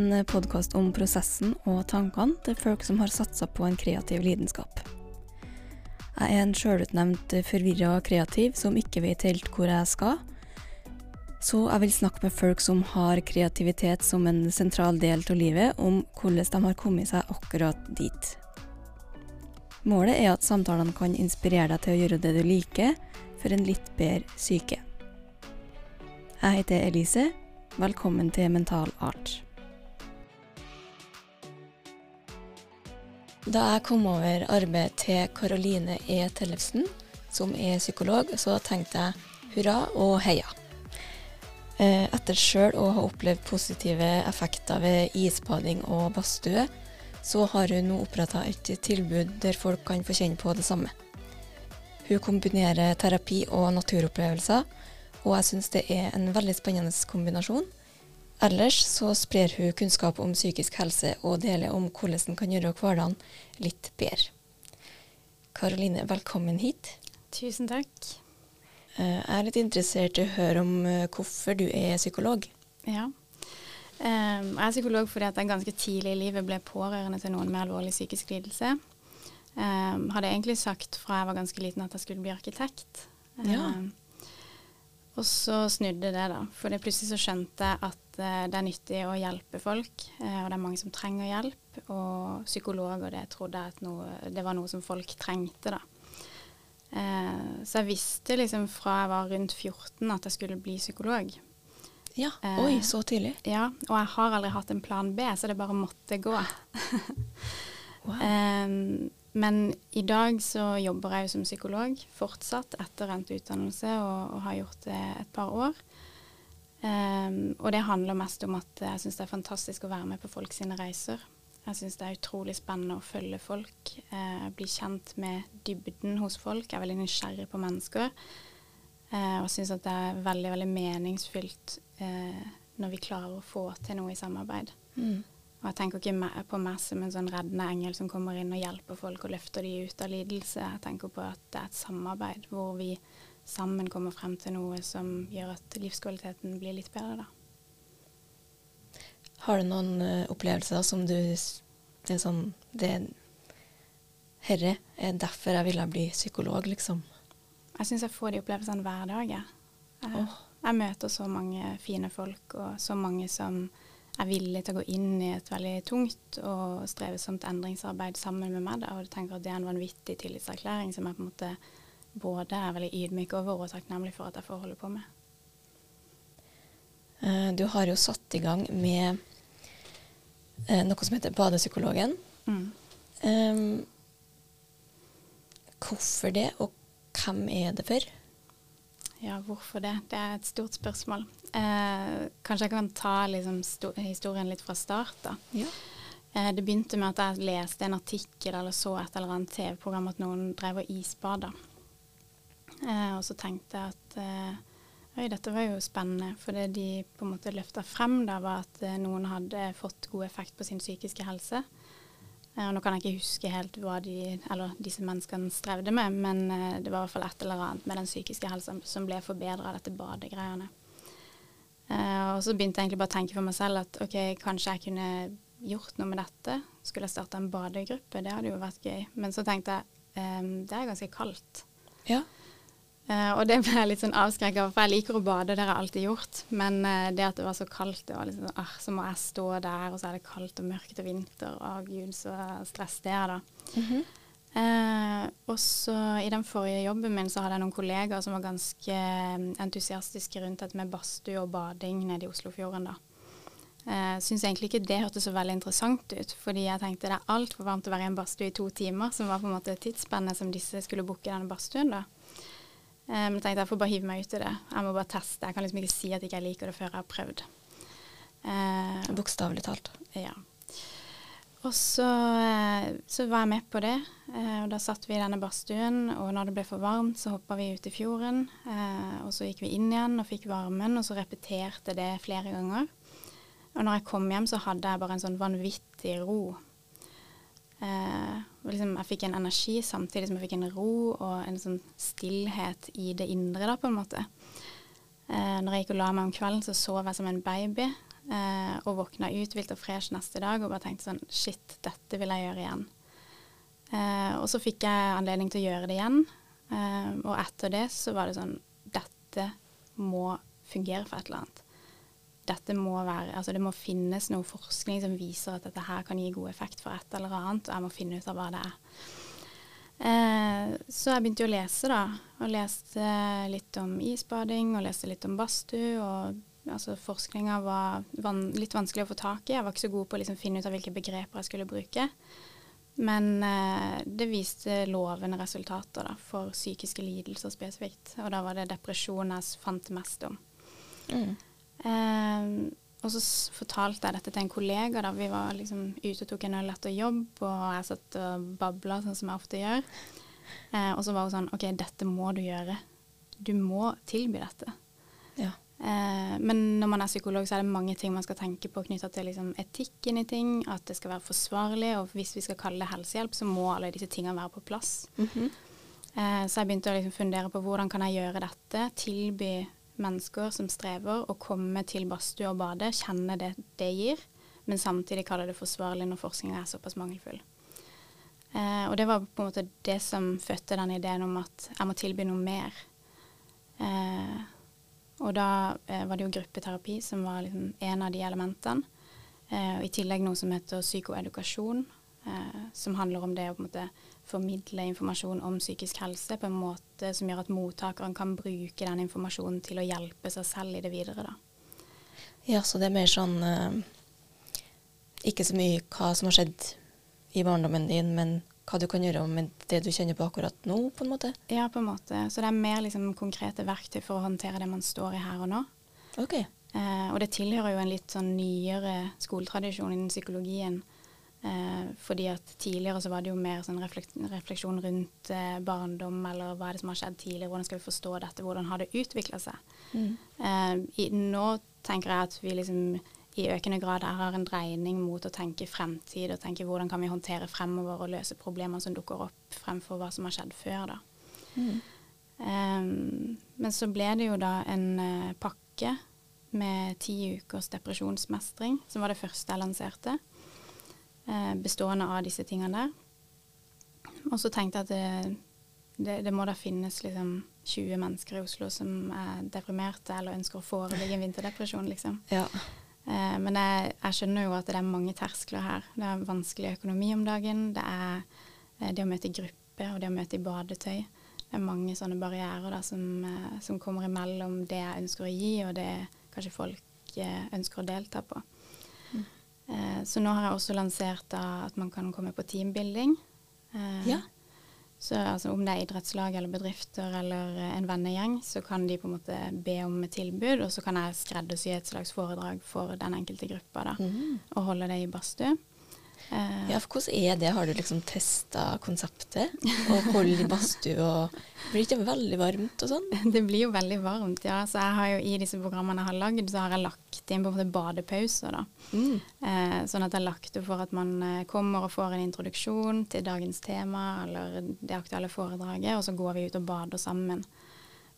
En podkast om prosessen og tankene til folk som har satsa på en kreativ lidenskap. Jeg er en sjølutnevnt forvirra kreativ som ikke vet helt hvor jeg skal. Så jeg vil snakke med folk som har kreativitet som en sentral del av livet, om hvordan de har kommet seg akkurat dit. Målet er at samtalene kan inspirere deg til å gjøre det du liker, for en litt bedre syke. Jeg heter Elise. Velkommen til Mental Art. Da jeg kom over arbeidet til Karoline E. Tellefsen, som er psykolog, så tenkte jeg hurra og heia. Eh, etter sjøl å ha opplevd positive effekter ved isbading og badstue, så har hun nå oppretta et tilbud der folk kan få kjenne på det samme. Hun kombinerer terapi og naturopplevelser, og jeg syns det er en veldig spennende kombinasjon. Ellers så sprer hun kunnskap om psykisk helse og deler om hvordan den kan gjøre hverdagen litt bedre. Karoline, velkommen hit. Tusen takk. Jeg er litt interessert i å høre om hvorfor du er psykolog. Ja. Jeg er psykolog fordi at jeg ganske tidlig i livet ble pårørende til noen med alvorlig psykisk lidelse. Jeg hadde egentlig sagt fra jeg var ganske liten at jeg skulle bli arkitekt. Ja. Og så snudde det, da. For plutselig så skjønte jeg at uh, det er nyttig å hjelpe folk. Uh, og det er mange som trenger hjelp. Og psykologer, det trodde jeg at noe, det var noe som folk trengte, da. Uh, så jeg visste liksom fra jeg var rundt 14 at jeg skulle bli psykolog. Ja, Oi, så tidlig. Ja, og jeg har aldri hatt en plan B, så det bare måtte gå. wow. Men i dag så jobber jeg jo som psykolog fortsatt etter endt utdannelse og, og, har gjort det et par år. Um, og det handler mest om at jeg syns det er fantastisk å være med på folk sine reiser. Jeg syns det er utrolig spennende å følge folk, uh, bli kjent med dybden hos folk. Jeg er veldig nysgjerrig på mennesker. Uh, og syns at det er veldig, veldig meningsfylt uh, når vi klarer å få til noe i samarbeid. Mm. Og jeg tenker ikke på meg som en sånn reddende engel som kommer inn og hjelper folk og løfter de ut av lidelse. Jeg tenker på at det er et samarbeid hvor vi sammen kommer frem til noe som gjør at livskvaliteten blir litt bedre, da. Har du noen uh, opplevelser som du Det er sånn det, Herre er derfor jeg ville bli psykolog, liksom. Jeg syns jeg får de opplevelsene hver dag, jeg. Jeg, oh. jeg møter så mange fine folk, og så mange som er villig til å gå inn i et veldig tungt og strevsomt endringsarbeid sammen med meg. Da, og jeg tenker at det er en vanvittig tillitserklæring som jeg på en måte både er veldig ydmyk over og takknemlig for at jeg får holde på med. Uh, du har jo satt i gang med uh, noe som heter Badepsykologen. Mm. Um, hvorfor det, og hvem er det for? Ja, hvorfor det? Det er et stort spørsmål. Eh, kanskje jeg kan ta liksom, historien litt fra start. da. Ja. Eh, det begynte med at jeg leste en artikkel eller så et eller annet TV-program at noen drev og isbada. Eh, og så tenkte jeg at eh, oi, dette var jo spennende. For det de på en måte løfta frem, da, var at eh, noen hadde fått god effekt på sin psykiske helse. Uh, nå kan jeg ikke huske helt hva de, disse menneskene strevde med, men uh, det var i hvert fall et eller annet med den psykiske helsen som ble forbedra av dette badegreiene. Uh, og så begynte jeg egentlig bare å tenke for meg selv at ok, kanskje jeg kunne gjort noe med dette. Skulle jeg starta en badegruppe? Det hadde jo vært gøy. Men så tenkte jeg det er ganske kaldt. Ja. Uh, og det ble jeg litt sånn avskrekka for jeg liker å bade, det har jeg alltid gjort. Men uh, det at det var så kaldt, det var liksom sånn ah, Så må jeg stå der, og så er det kaldt og mørkt og vinter. og gud, så stress det er, da. Mm -hmm. Eh, og så i den forrige jobben min så hadde jeg noen kollegaer som var ganske entusiastiske rundt dette med badstue og bading nede i Oslofjorden, da. Jeg syns egentlig ikke det hørtes så veldig interessant ut, fordi jeg tenkte det er altfor varmt å være i en badstue i to timer, som var på en måte tidsspennet som disse skulle booke denne badstuen, da. Men jeg tenkte jeg får bare hive meg ut i det. Jeg må bare teste. Jeg kan liksom ikke si at jeg ikke liker det før jeg har prøvd. Eh, Bokstavelig talt. Ja. Og så, så, var jeg med på det. og Da satt vi i denne badstuen, og når det ble for varmt, så hoppa vi ut i fjorden. og så gikk vi inn igjen og fikk varmen, og så repeterte det flere ganger. Og når jeg kom hjem, så hadde jeg bare en sånn vanvittig ro. Eh, liksom, jeg fikk en energi samtidig som jeg fikk en ro og en sånn stillhet i det indre, da, på en måte. Eh, når jeg gikk og la meg om kvelden, så sov jeg som en baby. eh, og våkna uthvilt og fresh neste dag og bare tenkte sånn Shit, dette vil jeg gjøre igjen. Eh, og så fikk jeg anledning til å gjøre det igjen. Eh, og etter det så var det sånn Dette må fungere for et eller annet. Dette må være, altså Det må finnes noe forskning som viser at dette her kan gi god effekt for et eller annet, og jeg må finne ut av hva det er. Eh, så jeg begynte å lese, da. Og leste litt om isbading, og leste litt om badstue. Og altså, forskninga var van litt vanskelig å få tak i. Jeg var ikke så god på å liksom, finne ut av hvilke begreper jeg skulle bruke. Men eh, det viste lovende resultater da, for psykiske lidelser spesifikt. Og da var det depresjon jeg fant mest om. Mm. Eh, og så fortalte jeg dette til en kollega da vi var liksom ute og tok en øl etter jobb, og jeg satt og babla sånn som jeg ofte gjør. Eh, og så var hun sånn OK, dette må du gjøre. Du må tilby dette. Ja. Eh, men når man er psykolog, så er det mange ting man skal tenke på knytta til liksom, etikken i ting. At det skal være forsvarlig. Og hvis vi skal kalle det helsehjelp, så må alle disse tingene være på plass. Mm -hmm. eh, så jeg begynte å liksom, fundere på hvordan kan jeg gjøre dette. Tilby mennesker som strever, å komme til badstue og bade, kjenne det det gir, men samtidig kalle det forsvarlig når forskninga er såpass mangelfull. Eh, og det var på en måte det som fødte den ideen om at jeg må tilby noe mer. Eh, og da eh, var det jo gruppeterapi som var liksom en av de elementene. Eh, og I tillegg noe som heter psykoedukasjon, eh, som handler om det å på en måte formidle informasjon om psykisk helse på en måte som gjør at mottakeren kan bruke den informasjonen til å hjelpe seg selv i det videre. Da. Ja, så det er mer sånn uh, Ikke så mye hva som har skjedd i barndommen din, men hva du kan gjøre med det du kjenner på akkurat nå, på en måte? Ja, på en måte. Så det er mer liksom, konkrete verktøy for å håndtere det man står i her og nå. Ok. Eh, og det tilhører jo en litt sånn nyere skoletradisjon innen psykologien Eh, fordi at tidligere så var det jo mer sånn refleksjon rundt eh, barndom, eller hva er det som har skjedd tidligere, hvordan skal vi forstå dette, hvordan har det utvikla seg. Mm. Eh, i, nå tenker jeg at vi liksom i økende grad har en dreining mot å tenke fremtid, og tenke hvordan kan vi håndtere fremover og løse problemer som dukker opp, fremfor hva som har skjedd før, da. Mm. Um, men så ble det jo da en uh, pakke med ti ukers depresjonsmestring, som var det første jeg lanserte eh, bestående av disse tingene der. Og så tenkte jeg at det, det, det, må da finnes liksom 20 mennesker i Oslo som er deprimerte eller ønsker å forebygge en vinterdepresjon, liksom. Ja. Eh, men jeg, jeg, skjønner jo at det er mange terskler her. Det er vanskelig økonomi om dagen. Det er eh, det å møte i gruppe og det å møte i badetøy. Det er mange sånne barrierer da, som, eh, som, kommer imellom det jeg ønsker å gi, og det kanskje folk eh, ønsker å delta på. Eh, så nå har jeg også lansert da, at man kan komme på teambuilding. Eh, ja. Så altså, om det er idrettslag eller bedrifter eller eh, en vennegjeng, så kan de på en måte be om et tilbud, og så kan jeg skreddersy et slags foredrag for den enkelte gruppa da, mm. og holde det i badstue. Ja, for hvordan er det? Har du liksom testa konseptet? Og holde i badstue og Blir det ikke veldig varmt og sånn? Det blir jo veldig varmt, ja. Så jeg har jo i disse programmene jeg har lagd, så har jeg lagt inn på en måte badepauser, da. Mm. Eh, sånn at jeg har lagt det for at man eh, kommer og får en introduksjon til dagens tema eller det aktuelle foredraget, og så går vi ut og bader sammen.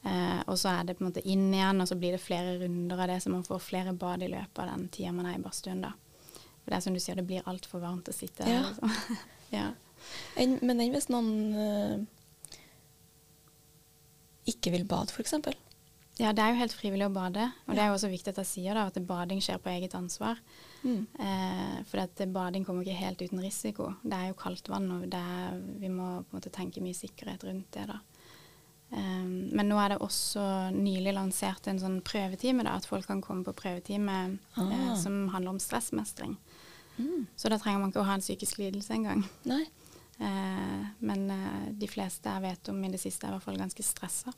Eh, og så er det på en måte inn igjen, og så blir det flere runder av det, så man får flere bad i løpet av den tida man er i badstuen, da. For det er som du sier, det blir altfor varmt å sitte her. Liksom. ja. En, men enn hvis noen uh, ikke vil bade, f.eks.? Ja, det er jo helt frivillig å bade. Og ja. det er jo også viktig at jeg sier da, at bading skjer på eget ansvar. Mm. Eh, for at bading kommer ikke helt uten risiko. Det er jo kaldt vann, og er, vi må på en måte tenke mye sikkerhet rundt det. da. Um, men nå er det også nylig lansert en sånn prøvetime, da, at folk kan komme på prøvetime ah. eh, som handler om stressmestring. Mm. Så da trenger man ikke å ha en psykisk lidelse engang. Eh, men eh, de fleste jeg vet om i det siste, er i hvert fall ganske stressa.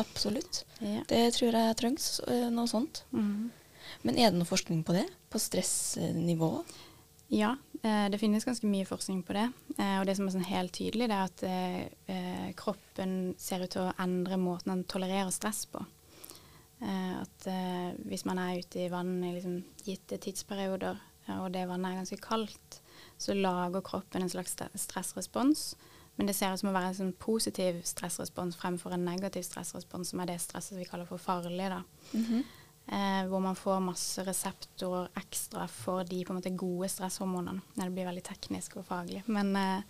Absolutt. Ja. Det tror jeg trengs, eh, noe sånt. Mm. Men er det noe forskning på det? På stressnivå? Ja, eh, det finnes ganske mye forskning på det. Eh, og det som er sånn helt tydelig, det er at eh, kroppen ser ut til å endre måten den tolererer stress på. At hvis man er ute i vann i liksom gitte tidsperioder, og det vannet er ganske kaldt, så lager kroppen en slags stressrespons. Men det ser ut som å være en sånn positiv stressrespons fremfor en negativ stressrespons, som er det stresset vi kaller for farlig. da. Mm -hmm. Eh, hvor man får masse reseptorer ekstra for de på en måte gode stresshormonene. når det blir veldig teknisk og faglig. Men, eh,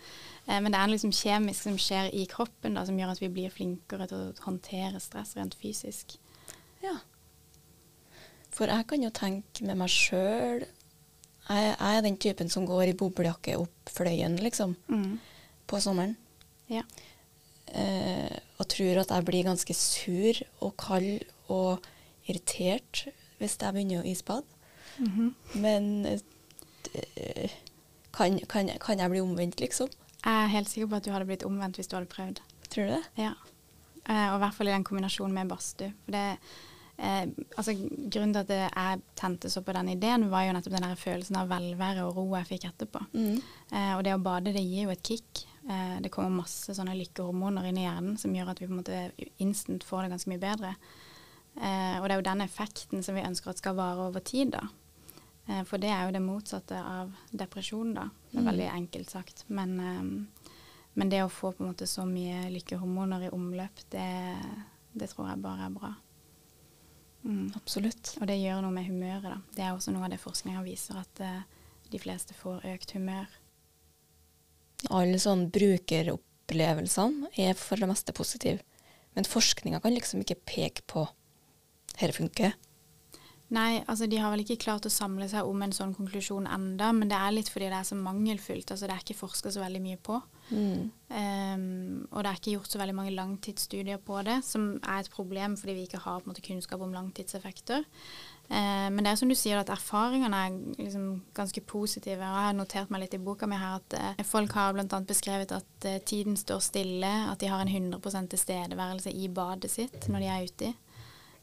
eh, men det er noe liksom kjemisk som skjer i kroppen da, som gjør at vi blir flinkere til å håndtere stress rent fysisk. Ja. For jeg kan jo tenke med meg sjøl jeg, jeg er den typen som går i boblejakke opp Fløyen, liksom, Mm. på sommeren. Ja. Eh, og tror at jeg blir ganske sur og kald og irritert hvis jeg begynner å isbade. Mhm. Men eh, kan, kan, kan jeg bli omvendt, liksom? Jeg er helt sikker på at du hadde blitt omvendt hvis du hadde prøvd. Tror du det? Ja. Eh, og i hvert fall i den kombinasjonen med badstue. For det eh, altså, grunnen til at jeg tente så på den ideen, var jo nettopp den der følelsen av velvære og ro jeg fikk etterpå. Mm. Eh, og det å bade, det gir jo et kick. Eh, det kommer masse sånne lykkehormoner inn i hjernen som gjør at vi på en måte instant får det ganske mye bedre. Eh, og det er jo den effekten som vi ønsker at skal vare over tid, da. Eh, for det er jo det motsatte av depresjon, da. Det er Mm. veldig enkelt sagt. Men, eh, men det å få på en måte så mye lykkehormoner i omløp, det, det tror jeg bare er bra. Mm. Absolutt. Og det gjør noe med humøret, da. Det er også noe av det forskninga viser, at uh, de fleste får økt humør. Alle sånn brukeropplevelsene er for det meste positive. Men forskninga kan liksom ikke peke på dette funker. Nei, altså de har vel ikke klart å samle seg om en sånn konklusjon enda, men det er litt fordi det er så mangelfullt. Altså det er ikke forska så veldig mye på. Mm. Um, og det er ikke gjort så veldig mange langtidsstudier på det, som er et problem fordi vi ikke har måte, kunnskap om langtidseffekter. Uh, men det er som du sier, at erfaringene er liksom ganske positive. og Jeg har notert meg litt i boka mi her at uh, folk har bl.a. beskrevet at uh, tiden står stille, at de har en 100% tilstedeværelse i badet sitt når de er ute.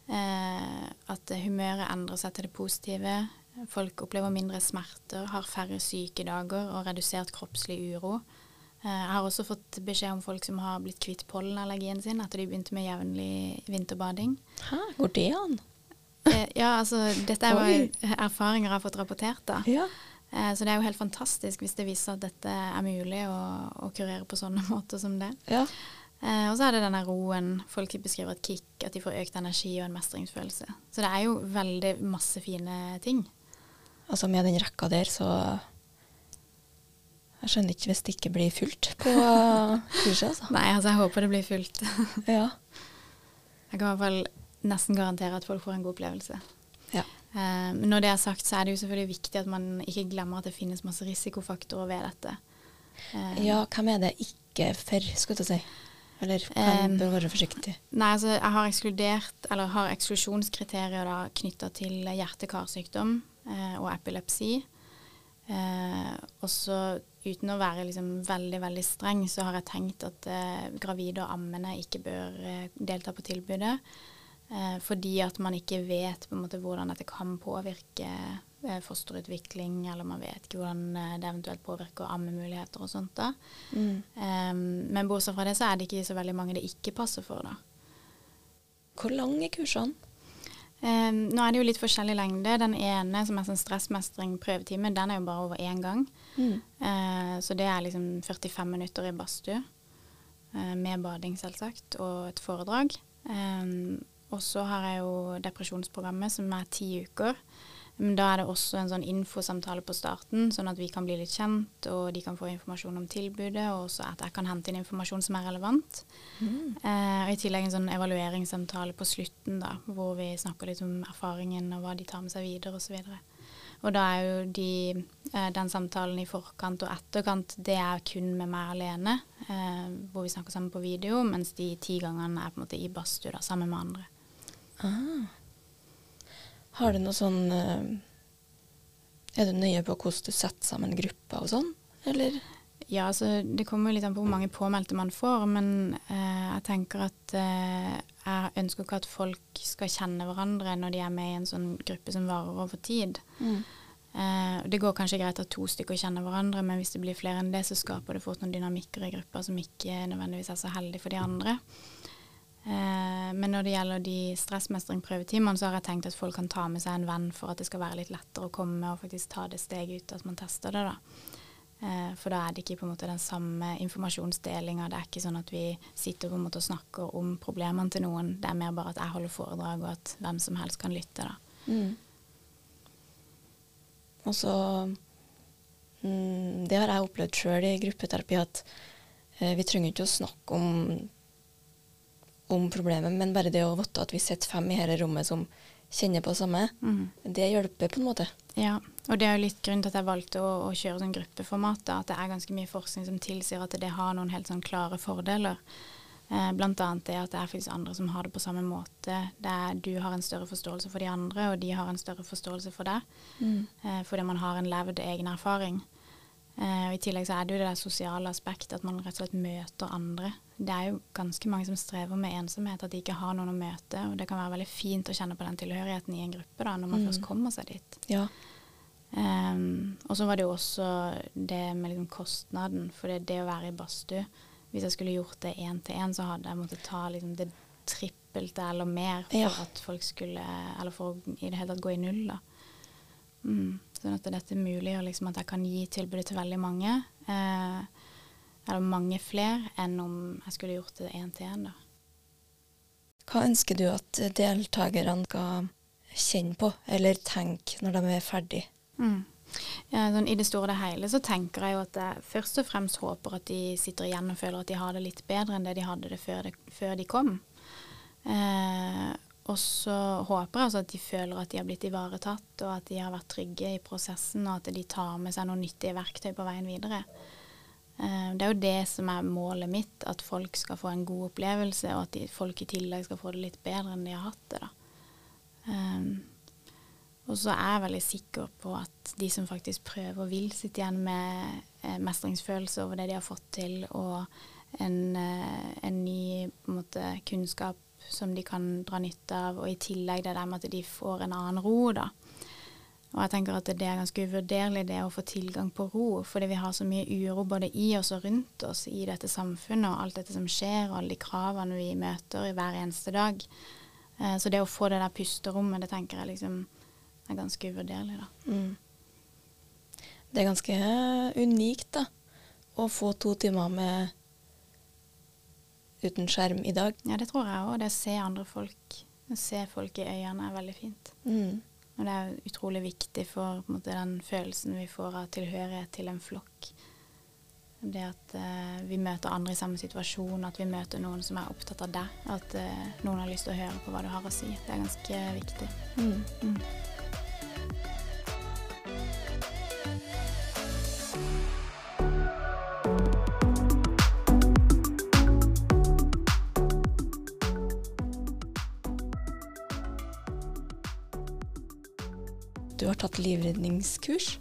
Eh, at eh, humøret endrer seg til det positive. Folk opplever mindre smerter, har færre sykedager og redusert kroppslig uro. Eh, Jeg har også fått beskjed om folk som har blitt kvitt pollenallergien sin etter de begynte med jevnlig vinterbading. Hæ, går det an? Eh, ja, altså dette er jo erfaringer jeg har fått rapportert, da. Ja. Eh, så det er jo helt fantastisk hvis det viser at dette er mulig å, å kurere på sånne måter som det. ja. Og så er det denne roen. Folk beskriver et kick, at de får økt energi og en mestringsfølelse. Så det er jo veldig masse fine ting. Altså med den rekka der, så Jeg skjønner ikke hvis det ikke blir fullt på kurset, altså. Nei, altså jeg håper det blir fullt. Ja. Jeg kan i hvert fall nesten garantere at folk får en god opplevelse. Ja. Eh, Men når det er sagt, så er det jo selvfølgelig viktig at man ikke glemmer at det finnes masse risikofaktorer ved dette. Eh, ja, hvem er det ikke for, skulle jeg si? Eller hvem Um, bør være forsiktig? Nei, altså jeg har ekskludert, eller har eksklusjonskriterier da knytta til hjerte-karsykdom eh, og epilepsi. Eh, og så uten å være liksom veldig, veldig streng, så har jeg tenkt at eh, gravide og ammende ikke bør eh, delta på tilbudet. Eh, fordi at man ikke vet på en måte hvordan dette kan påvirke eh, fosterutvikling, eller man vet ikke hvordan eh, det eventuelt påvirker ammemuligheter og sånt. da. Mm. Um, men bortsett fra det, så er det ikke så veldig mange det ikke passer for, da. Hvor lang er kursene? Um, nå er det jo litt forskjellig lengde. Den ene, som er sånn stressmestring prøvetime, den er jo bare over én gang. Mm. Uh, så det er liksom 45 minutter i badstue, Uh, med bading selvsagt, og et foredrag. Um, og så har jeg jo depresjonsprogrammet, som er ti uker. Men da er det også en sånn infosamtale på starten, sånn at vi kan bli litt kjent, og de kan få informasjon om tilbudet, og også at jeg kan hente inn informasjon som er relevant. Mm. Eh, og I tillegg en sånn evalueringssamtale på slutten, da, hvor vi snakker litt om erfaringen og hva de tar med seg videre osv. Og da er jo de, eh, den samtalen i forkant og etterkant, det er kun med meg alene, eh, hvor vi snakker sammen på video, mens de ti gangene er på en måte i badstue sammen med andre. Ah. Har du noe sånn eh, Er du nøye på hvordan du setter sammen grupper og sånn, eller? Ja, altså det kommer litt an på hvor mange påmeldte man får, men eh, jeg tenker at eh, jeg ønsker ikke at folk skal kjenne hverandre når de er med i en sånn gruppe som varer over tid. Mm. Eh, det går kanskje greit at to stykker kjenner hverandre, men hvis det blir flere enn det, så skaper det fort noen dynamikker i gruppa som ikke nødvendigvis er så heldig for de andre. Eh, men når det gjelder de stressmestring-prøvetimene, så har jeg tenkt at folk kan ta med seg en venn for at det skal være litt lettere å komme og faktisk ta det steget ut at man tester det, da. Eh, for da er det ikke på en måte den samme informasjonsdelinga. Det er ikke sånn at vi sitter på en måte og snakker om problemene til noen. Det er mer bare at jeg holder foredrag, og at hvem som helst kan lytte. da. Mm. Og så mm, Det har jeg opplevd sjøl i gruppeterapi, at eh, vi trenger ikke å snakke om, om problemet, men bare det å vite at vi sitter fem i dette rommet som kjenner på det samme, Mm. det hjelper på en måte. Ja, og det er jo litt grunnen til at jeg valgte å, å kjøre sånn gruppeformat. da, At det er ganske mye forskning som tilsier at det har noen helt sånn klare fordeler. Eh, blant annet det at det er faktisk andre som har det på samme måte. Det er, du har en større forståelse for de andre, og de har en større forståelse for deg. Eh, fordi man har en levd egen erfaring. Eh, og I tillegg så er det jo det der sosiale aspektet, at man rett og slett møter andre. Det er jo ganske mange som strever med ensomhet, at de ikke har noen å møte. Og det kan være veldig fint å kjenne på den tilhørigheten i en gruppe da, når man Mm. først kommer seg dit. Ja. Um, og så var det jo også det med liksom kostnaden. For det, det å være i badstue Hvis jeg skulle gjort det én til én, så hadde jeg måttet ta liksom det trippelte eller mer for Ja. at folk skulle Eller for å i det hele tatt gå i null, da. Mm. Sånn at dette muliggjør liksom at jeg kan gi tilbudet til veldig mange. Eh, eller mange flere enn om jeg skulle gjort det én til én. Hva ønsker du at deltakerne skal kjenne på, eller tenke når de er ferdig? Mm. Ja, sånn, I det store og det hele så tenker jeg jo at jeg først og fremst håper at de sitter igjen og føler at de har det litt bedre enn det de hadde det før, det, før de kom. Eh, og så håper jeg altså at de føler at de har blitt ivaretatt, og at de har vært trygge i prosessen, og at de tar med seg noen nyttige verktøy på veien videre. Eh, det er jo det som er målet mitt, at folk skal få en god opplevelse, og at folk i tillegg skal få det litt bedre enn de har hatt det. da. Um, og så er jeg veldig sikker på at de som faktisk prøver, vil sitte igjen med eh, mestringsfølelse over det de har fått til, og en, eh, en ny en måte, kunnskap som de kan dra nytte av, og i tillegg det der med at de får en annen ro, da. Og jeg tenker at det er ganske uvurderlig det å få tilgang på ro, fordi vi har så mye uro både i oss og rundt oss i dette samfunnet, og alt dette som skjer, og alle de kravene vi møter i hver eneste dag. Eh, Så det å få det der pusterommet, det tenker jeg liksom er ganske uvurderlig, da. Mm. Det er ganske unikt, da, å få to timer med uten skjerm i dag. Ja, det tror jeg òg. Det å se andre folk, å se folk i øynene er veldig fint. Mm. Og det er utrolig viktig for måte, den følelsen vi får av tilhørighet til en flokk. Det at uh, vi møter andre i samme situasjon, at vi møter noen som er opptatt av deg. At uh, noen har lyst til å høre på hva du har å si. Det er ganske viktig. Mm. Mm. Har tatt livredningskurs.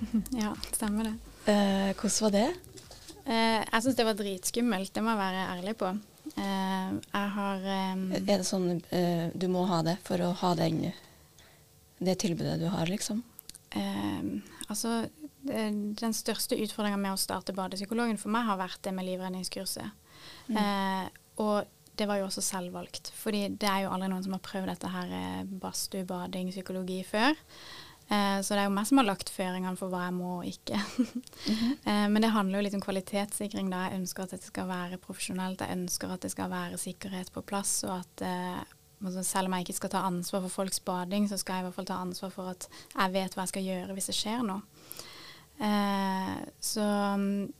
Ja, stemmer det. Eh, hvordan var det? Eh, jeg syns det var dritskummelt, det må jeg være ærlig på. Eh, jeg har Er det sånn eh, du må ha det for å ha den, det tilbudet du har, liksom? Altså, den største utfordringa med å starte Badepsykologen for meg har vært det med livredningskurset. Eh, og det var jo også selvvalgt, fordi det er jo aldri noen som har prøvd dette her eh, badstue, bading, psykologi før. Eh, så det er jo meg som har lagt føringene for hva jeg må og ikke. eh, men det handler jo litt om kvalitetssikring. da. Jeg ønsker at dette skal være profesjonelt. Jeg ønsker at det skal være sikkerhet på plass, og at eh, altså selv om jeg ikke skal ta ansvar for folks bading, så skal jeg i hvert fall ta ansvar for at jeg vet hva jeg skal gjøre hvis det skjer noe. Så mm,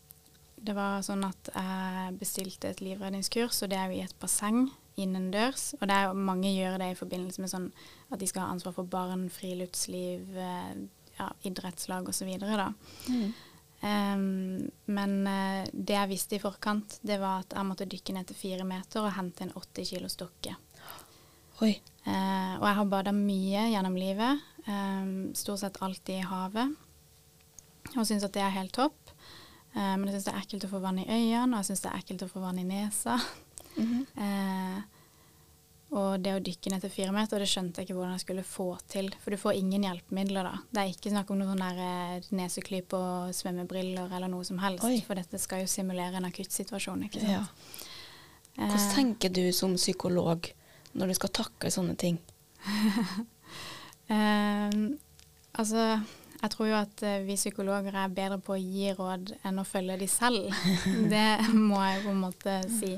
det var sånn at jeg bestilte et livredningskurs, og det er jo i et basseng innendørs. Og det er mange gjør det i forbindelse med sånn at de skal ha ansvar for barn, friluftsliv, eh, ja, idrettslag osv. Mm. Em, men eh, det jeg visste i forkant, det var at jeg måtte dykke ned til fire meter og hente en 80 kilo stokke. Oi. Uh, og jeg har bada mye gjennom livet. Um, stort sett alltid i havet. Og syns at det er helt topp. Uh, men jeg syns det er ekkelt å få vann i øynene, og jeg syns det er ekkelt å få vann i nesa. Eh, og det å dykke ned til fire meter, det skjønte jeg ikke hvordan jeg skulle få til. For du får ingen hjelpemidler da. Det er ikke snakk om noen neseklype eh, neseklyp og svømmebriller eller noe som helst. Oi. For dette skal jo simulere en akuttsituasjon, ikke Ja. Hvordan Eh, tenker du som psykolog når du skal takle sånne ting? eh, altså, Jeg tror jo at uh, vi psykologer er bedre på å gi råd enn å følge de selv. det må jeg på en måte si.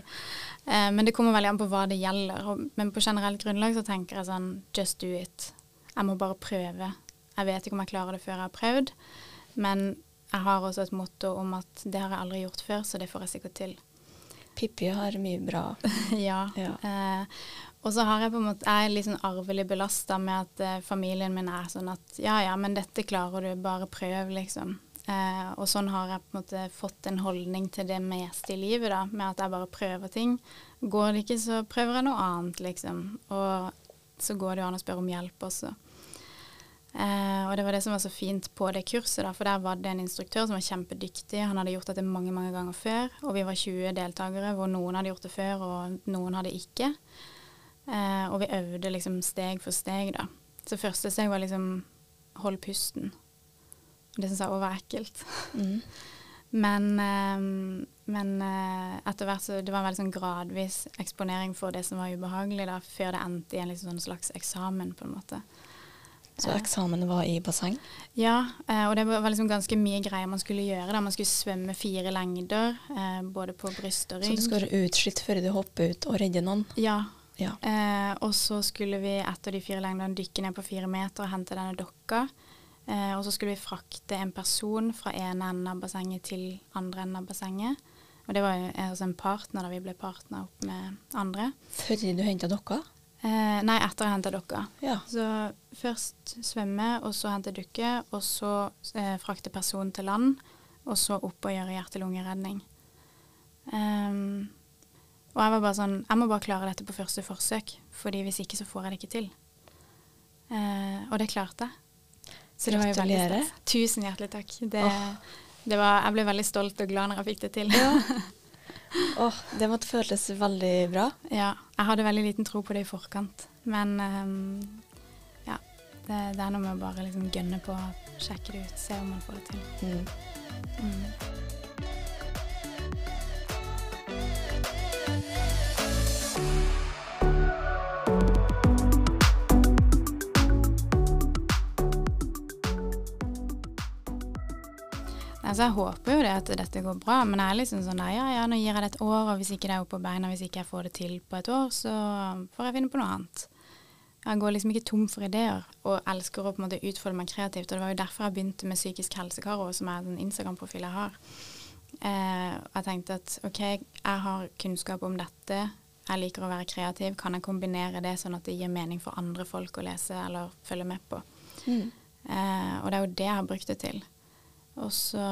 Uh, men det kommer veldig an på hva det gjelder. Og, men på generelt grunnlag så tenker jeg sånn just do it. Jeg må bare prøve. Jeg vet ikke om jeg klarer det før jeg har prøvd, men jeg har også et motto om at det har jeg aldri gjort før, så det får jeg sikkert til. Pippi har mye bra. ja. ja. Eh, og så har jeg på en måte, jeg er litt sånn arvelig belasta med at eh, familien min er sånn at ja ja, men dette klarer du, bare prøv, liksom. Eh, og sånn har jeg på en måte fått en holdning til det meste i livet, da, med at jeg bare prøver ting. Går det ikke, så prøver jeg noe annet, liksom. Og så går det jo an å spørre om hjelp også. Eh, og det var det som var så fint på det kurset, da, for der var det en instruktør som var kjempedyktig. Han hadde gjort dette mange mange ganger før, og vi var 20 deltakere hvor noen hadde gjort det før og noen hadde ikke. Eh, og vi øvde liksom steg for steg, da. Så første steg var liksom hold pusten. Det syns jeg òg var ekkelt. Mm. men, eh, men eh, etter hvert så det var en veldig sånn gradvis eksponering for det som var ubehagelig, da, før det endte i en liksom sånn slags eksamen, på en måte. Så eksamen var i basseng? Ja, eh, og det var liksom ganske mye greier man skulle gjøre. Da. Man skulle svømme fire lengder, eh, både på bryst og rygg. Så du skal være utslitt før du hopper ut og redder noen? Ja. ja. Eh, og så skulle vi etter de fire lengdene dykke ned på fire meter og hente denne dokka. Eh, og så skulle vi frakte en person fra ene enden av bassenget til andre enden av bassenget. Og det var jo altså en partner da vi ble partner opp med andre. Før du henta dokka? Eh, nei, etter å hente dere. Ja. Så først svømme, og så hente dukke, og så eh, frakte personen til land, og så opp og gjøre hjerte-lungeredning. Um, og jeg var bare sånn Jeg må bare klare dette på første forsøk, fordi hvis ikke så får jeg det ikke til. Uh, og det klarte jeg. Så stas. Tusen hjertelig takk. Det, oh. det var, jeg ble veldig stolt og glad når jeg fikk det til. Ja. Oh, det måtte føles veldig bra. Ja. Jeg hadde veldig liten tro på det i forkant. Men um, ja, det, det, er noe med å bare liksom gønne på, sjekke det ut, se om man får det til. Mm. Mm. Altså, jeg håper jo det at dette går bra, men jeg er liksom sånn ja ja, nå gir jeg det et år, og hvis ikke det er oppe på beina, hvis ikke jeg får det til på et år, så får jeg finne på noe annet. Jeg går liksom ikke tom for ideer, og elsker å på en måte utfolde meg kreativt. Og det var jo derfor jeg begynte med Psykisk helsekaro, som er den Instagram-profilen jeg har. Eh, jeg tenkte at OK, jeg har kunnskap om dette, jeg liker å være kreativ. Kan jeg kombinere det sånn at det gir mening for andre folk å lese eller følge med på? Mm. Eh, og det er jo det jeg har brukt det til. Og, så,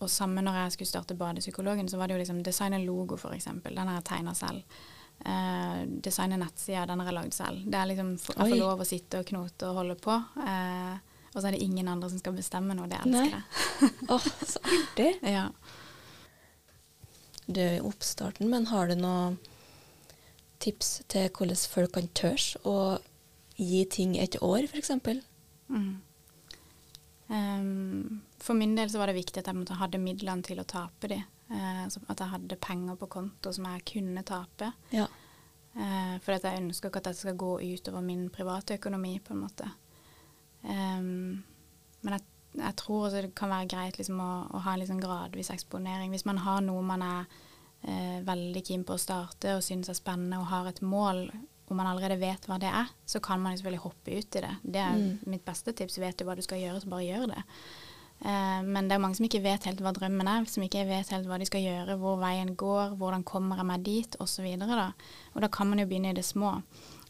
og sammen når jeg skulle starte Badepsykologen, så var det jo liksom designe logo, f.eks. Den har jeg tegna selv. Eh, designe nettsider, den har jeg lagd selv. Det er liksom Jeg får lov å sitte og knote og holde på. Eh, og så er det ingen andre som skal bestemme noe. Det elsker jeg. Åh, oh, så artig. ja. Du er i oppstarten, men har du noen tips til hvordan folk kan tørre å gi ting et år, f.eks.? Mm. Um, for min del så var det viktig at jeg hadde midlene til å tape de. Uh, at jeg hadde penger på konto som jeg kunne tape. Ja. Uh, for jeg ønsker ikke at dette skal gå utover min private økonomi, på en måte. Um, men jeg, jeg, tror det kan være greit liksom, å, å, ha en liksom gradvis eksponering. Hvis man har noe man er uh, veldig keen på å starte og syns er spennende og har et mål om man allerede vet hva det er, så kan man selvfølgelig hoppe ut i det. Det er mm. mitt beste tips. Vet du hva du skal gjøre, så bare gjør det. Uh, men det er mange som ikke vet helt hva drømmen er, som ikke vet helt hva de skal gjøre, hvor veien går, hvordan kommer jeg meg dit, osv. Da. Og da kan man jo begynne i det små.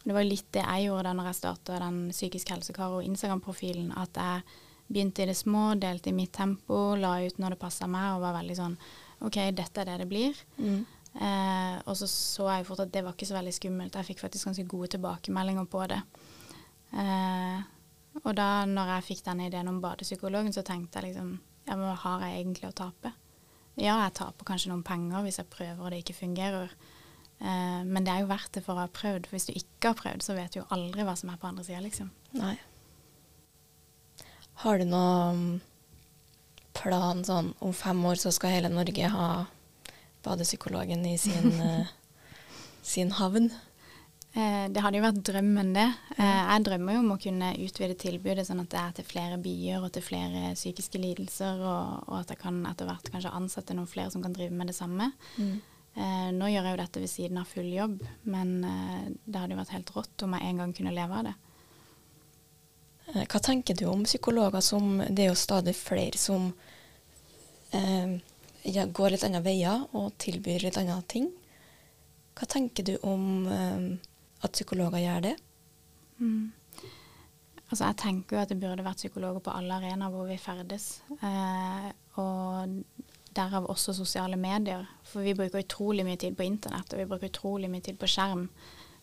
Det var litt det jeg gjorde da når jeg starta den psykisk helse-karo Instagram-profilen, at jeg begynte i det små, delte i mitt tempo, la ut når det passa meg, og var veldig sånn OK, dette er det det blir. Mm. Eh, og så så jeg fort at det var ikke så veldig skummelt. Jeg fikk faktisk ganske gode tilbakemeldinger på det. Eh, og da når jeg fikk denne ideen om badepsykologen, så tenkte jeg liksom ja, men hva har jeg egentlig å tape? Ja, jeg taper kanskje noen penger hvis jeg prøver og det ikke fungerer. Eh, men det er jo verdt det for å ha prøvd. For hvis du ikke har prøvd, så vet du jo aldri hva som er på andre sida, liksom. Nei. Har du noen plan sånn om fem år så skal hele Norge ha badepsykologen i sin, uh, sin havn? Eh, det hadde jo vært drømmen, det. Eh, jeg drømmer jo om å kunne utvide tilbudet sånn at det er til flere byer og til flere psykiske lidelser, og, og at jeg kan etter hvert kanskje ansette noen flere som kan drive med det samme. Mm. Eh, nå gjør jeg jo dette ved siden av full jobb, men eh, det hadde jo vært helt rått om jeg en gang kunne leve av det. Eh, Hva tenker du om psykologer som Det er jo stadig flere som eh, går litt andre veier og tilbyr litt andre ting. Hva tenker du om eh, at psykologer gjør det? Mm. Altså, jeg tenker jo at det burde vært psykologer på alle arenaer hvor vi ferdes. Eh, og derav også sosiale medier. For vi bruker utrolig mye tid på internett, og vi bruker utrolig mye tid på skjerm.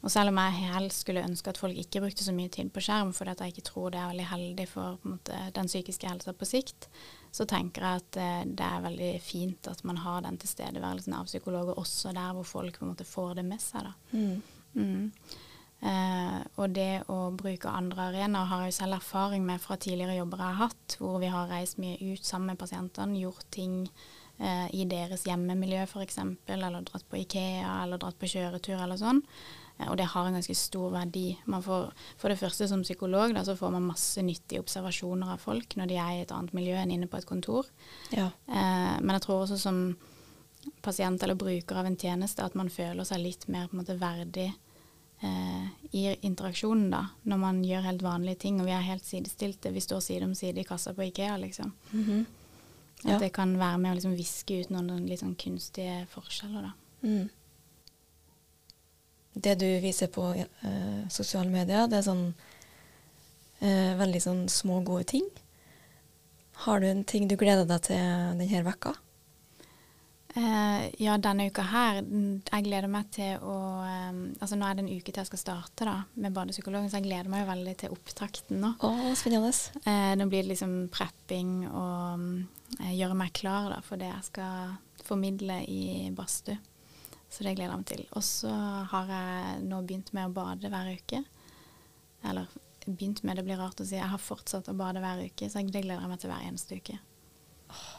Og selv om jeg helst skulle ønske at folk ikke brukte så mye tid på skjerm, fordi jeg ikke tror det er veldig heldig for måte, den psykiske helsa på sikt, så tenker jeg at eh, det er veldig fint at man har den tilstedeværelsen av psykologer også der hvor folk på en måte får det med seg. da. Mm. Mm. Eh, og det å bruke andre arenaer har jeg jo selv erfaring med fra tidligere jobber jeg har hatt, hvor vi har reist mye ut sammen med pasientene, gjort ting eh, i deres hjemmemiljø f.eks., eller dratt på Ikea, eller dratt på kjøretur eller sånn. Eh, og det har en ganske stor verdi. Man får, for det første som psykolog da, så får man masse nyttige observasjoner av folk når de er i et annet miljø enn inne på et kontor. Ja. Eh, men jeg tror også som pasient eller bruker av en tjeneste at man føler seg litt mer på en måte verdig eh, i interaksjonen, da, når man gjør helt vanlige ting. Og vi er helt sidestilte. Vi står side om side i kassa på Ikea, liksom. Mhm. At Ja. det kan være med å liksom viske ut noen litt sånn kunstige forskjeller, da. Mm. Det du viser på eh, sosiale medier, det er sånn eh, veldig sånn små, gode ting. Har du en ting du gleder deg til denne vekka? Eh, ja, denne uka her, jeg gleder meg til å eh, Altså nå er det en uke til jeg skal starte da, med badepsykologen, så jeg gleder meg jo veldig til opptakten nå. Å, spennende. Eh, nå blir det liksom prepping og eh, gjøre meg klar da, for det jeg skal formidle i badstue. Så det gleder jeg meg til. Og så har jeg nå begynt med å bade hver uke. Eller begynt med, det blir rart å si. Jeg har fortsatt å bade hver uke, så det gleder jeg meg til hver eneste uke. Åh,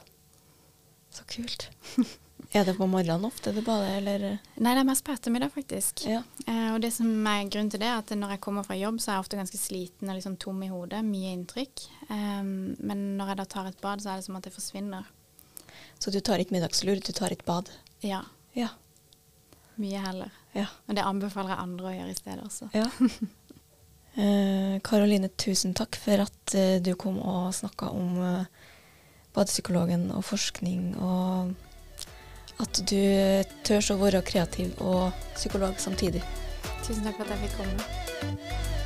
Så kult. er det på morgenen ofte du bader, eller? Nei, det er mest på ettermiddag, faktisk. Ja. Eh, og det som er grunnen til det, er at når jeg kommer fra jobb, så er jeg ofte ganske sliten og liksom tom i hodet. Mye inntrykk. Eh, men når jeg da tar et bad, så er det som at det forsvinner. Så du tar ikke middagslur, du tar et bad? Ja, Ja. Mye heller. Ja. Og det anbefaler jeg andre å gjøre i stedet også. ja. Eh, Karoline, tusen takk for at eh, du kom og snakka om eh, badepsykologen og forskning, og at du tør å være kreativ og psykolog samtidig. Tusen takk for at jeg fikk komme.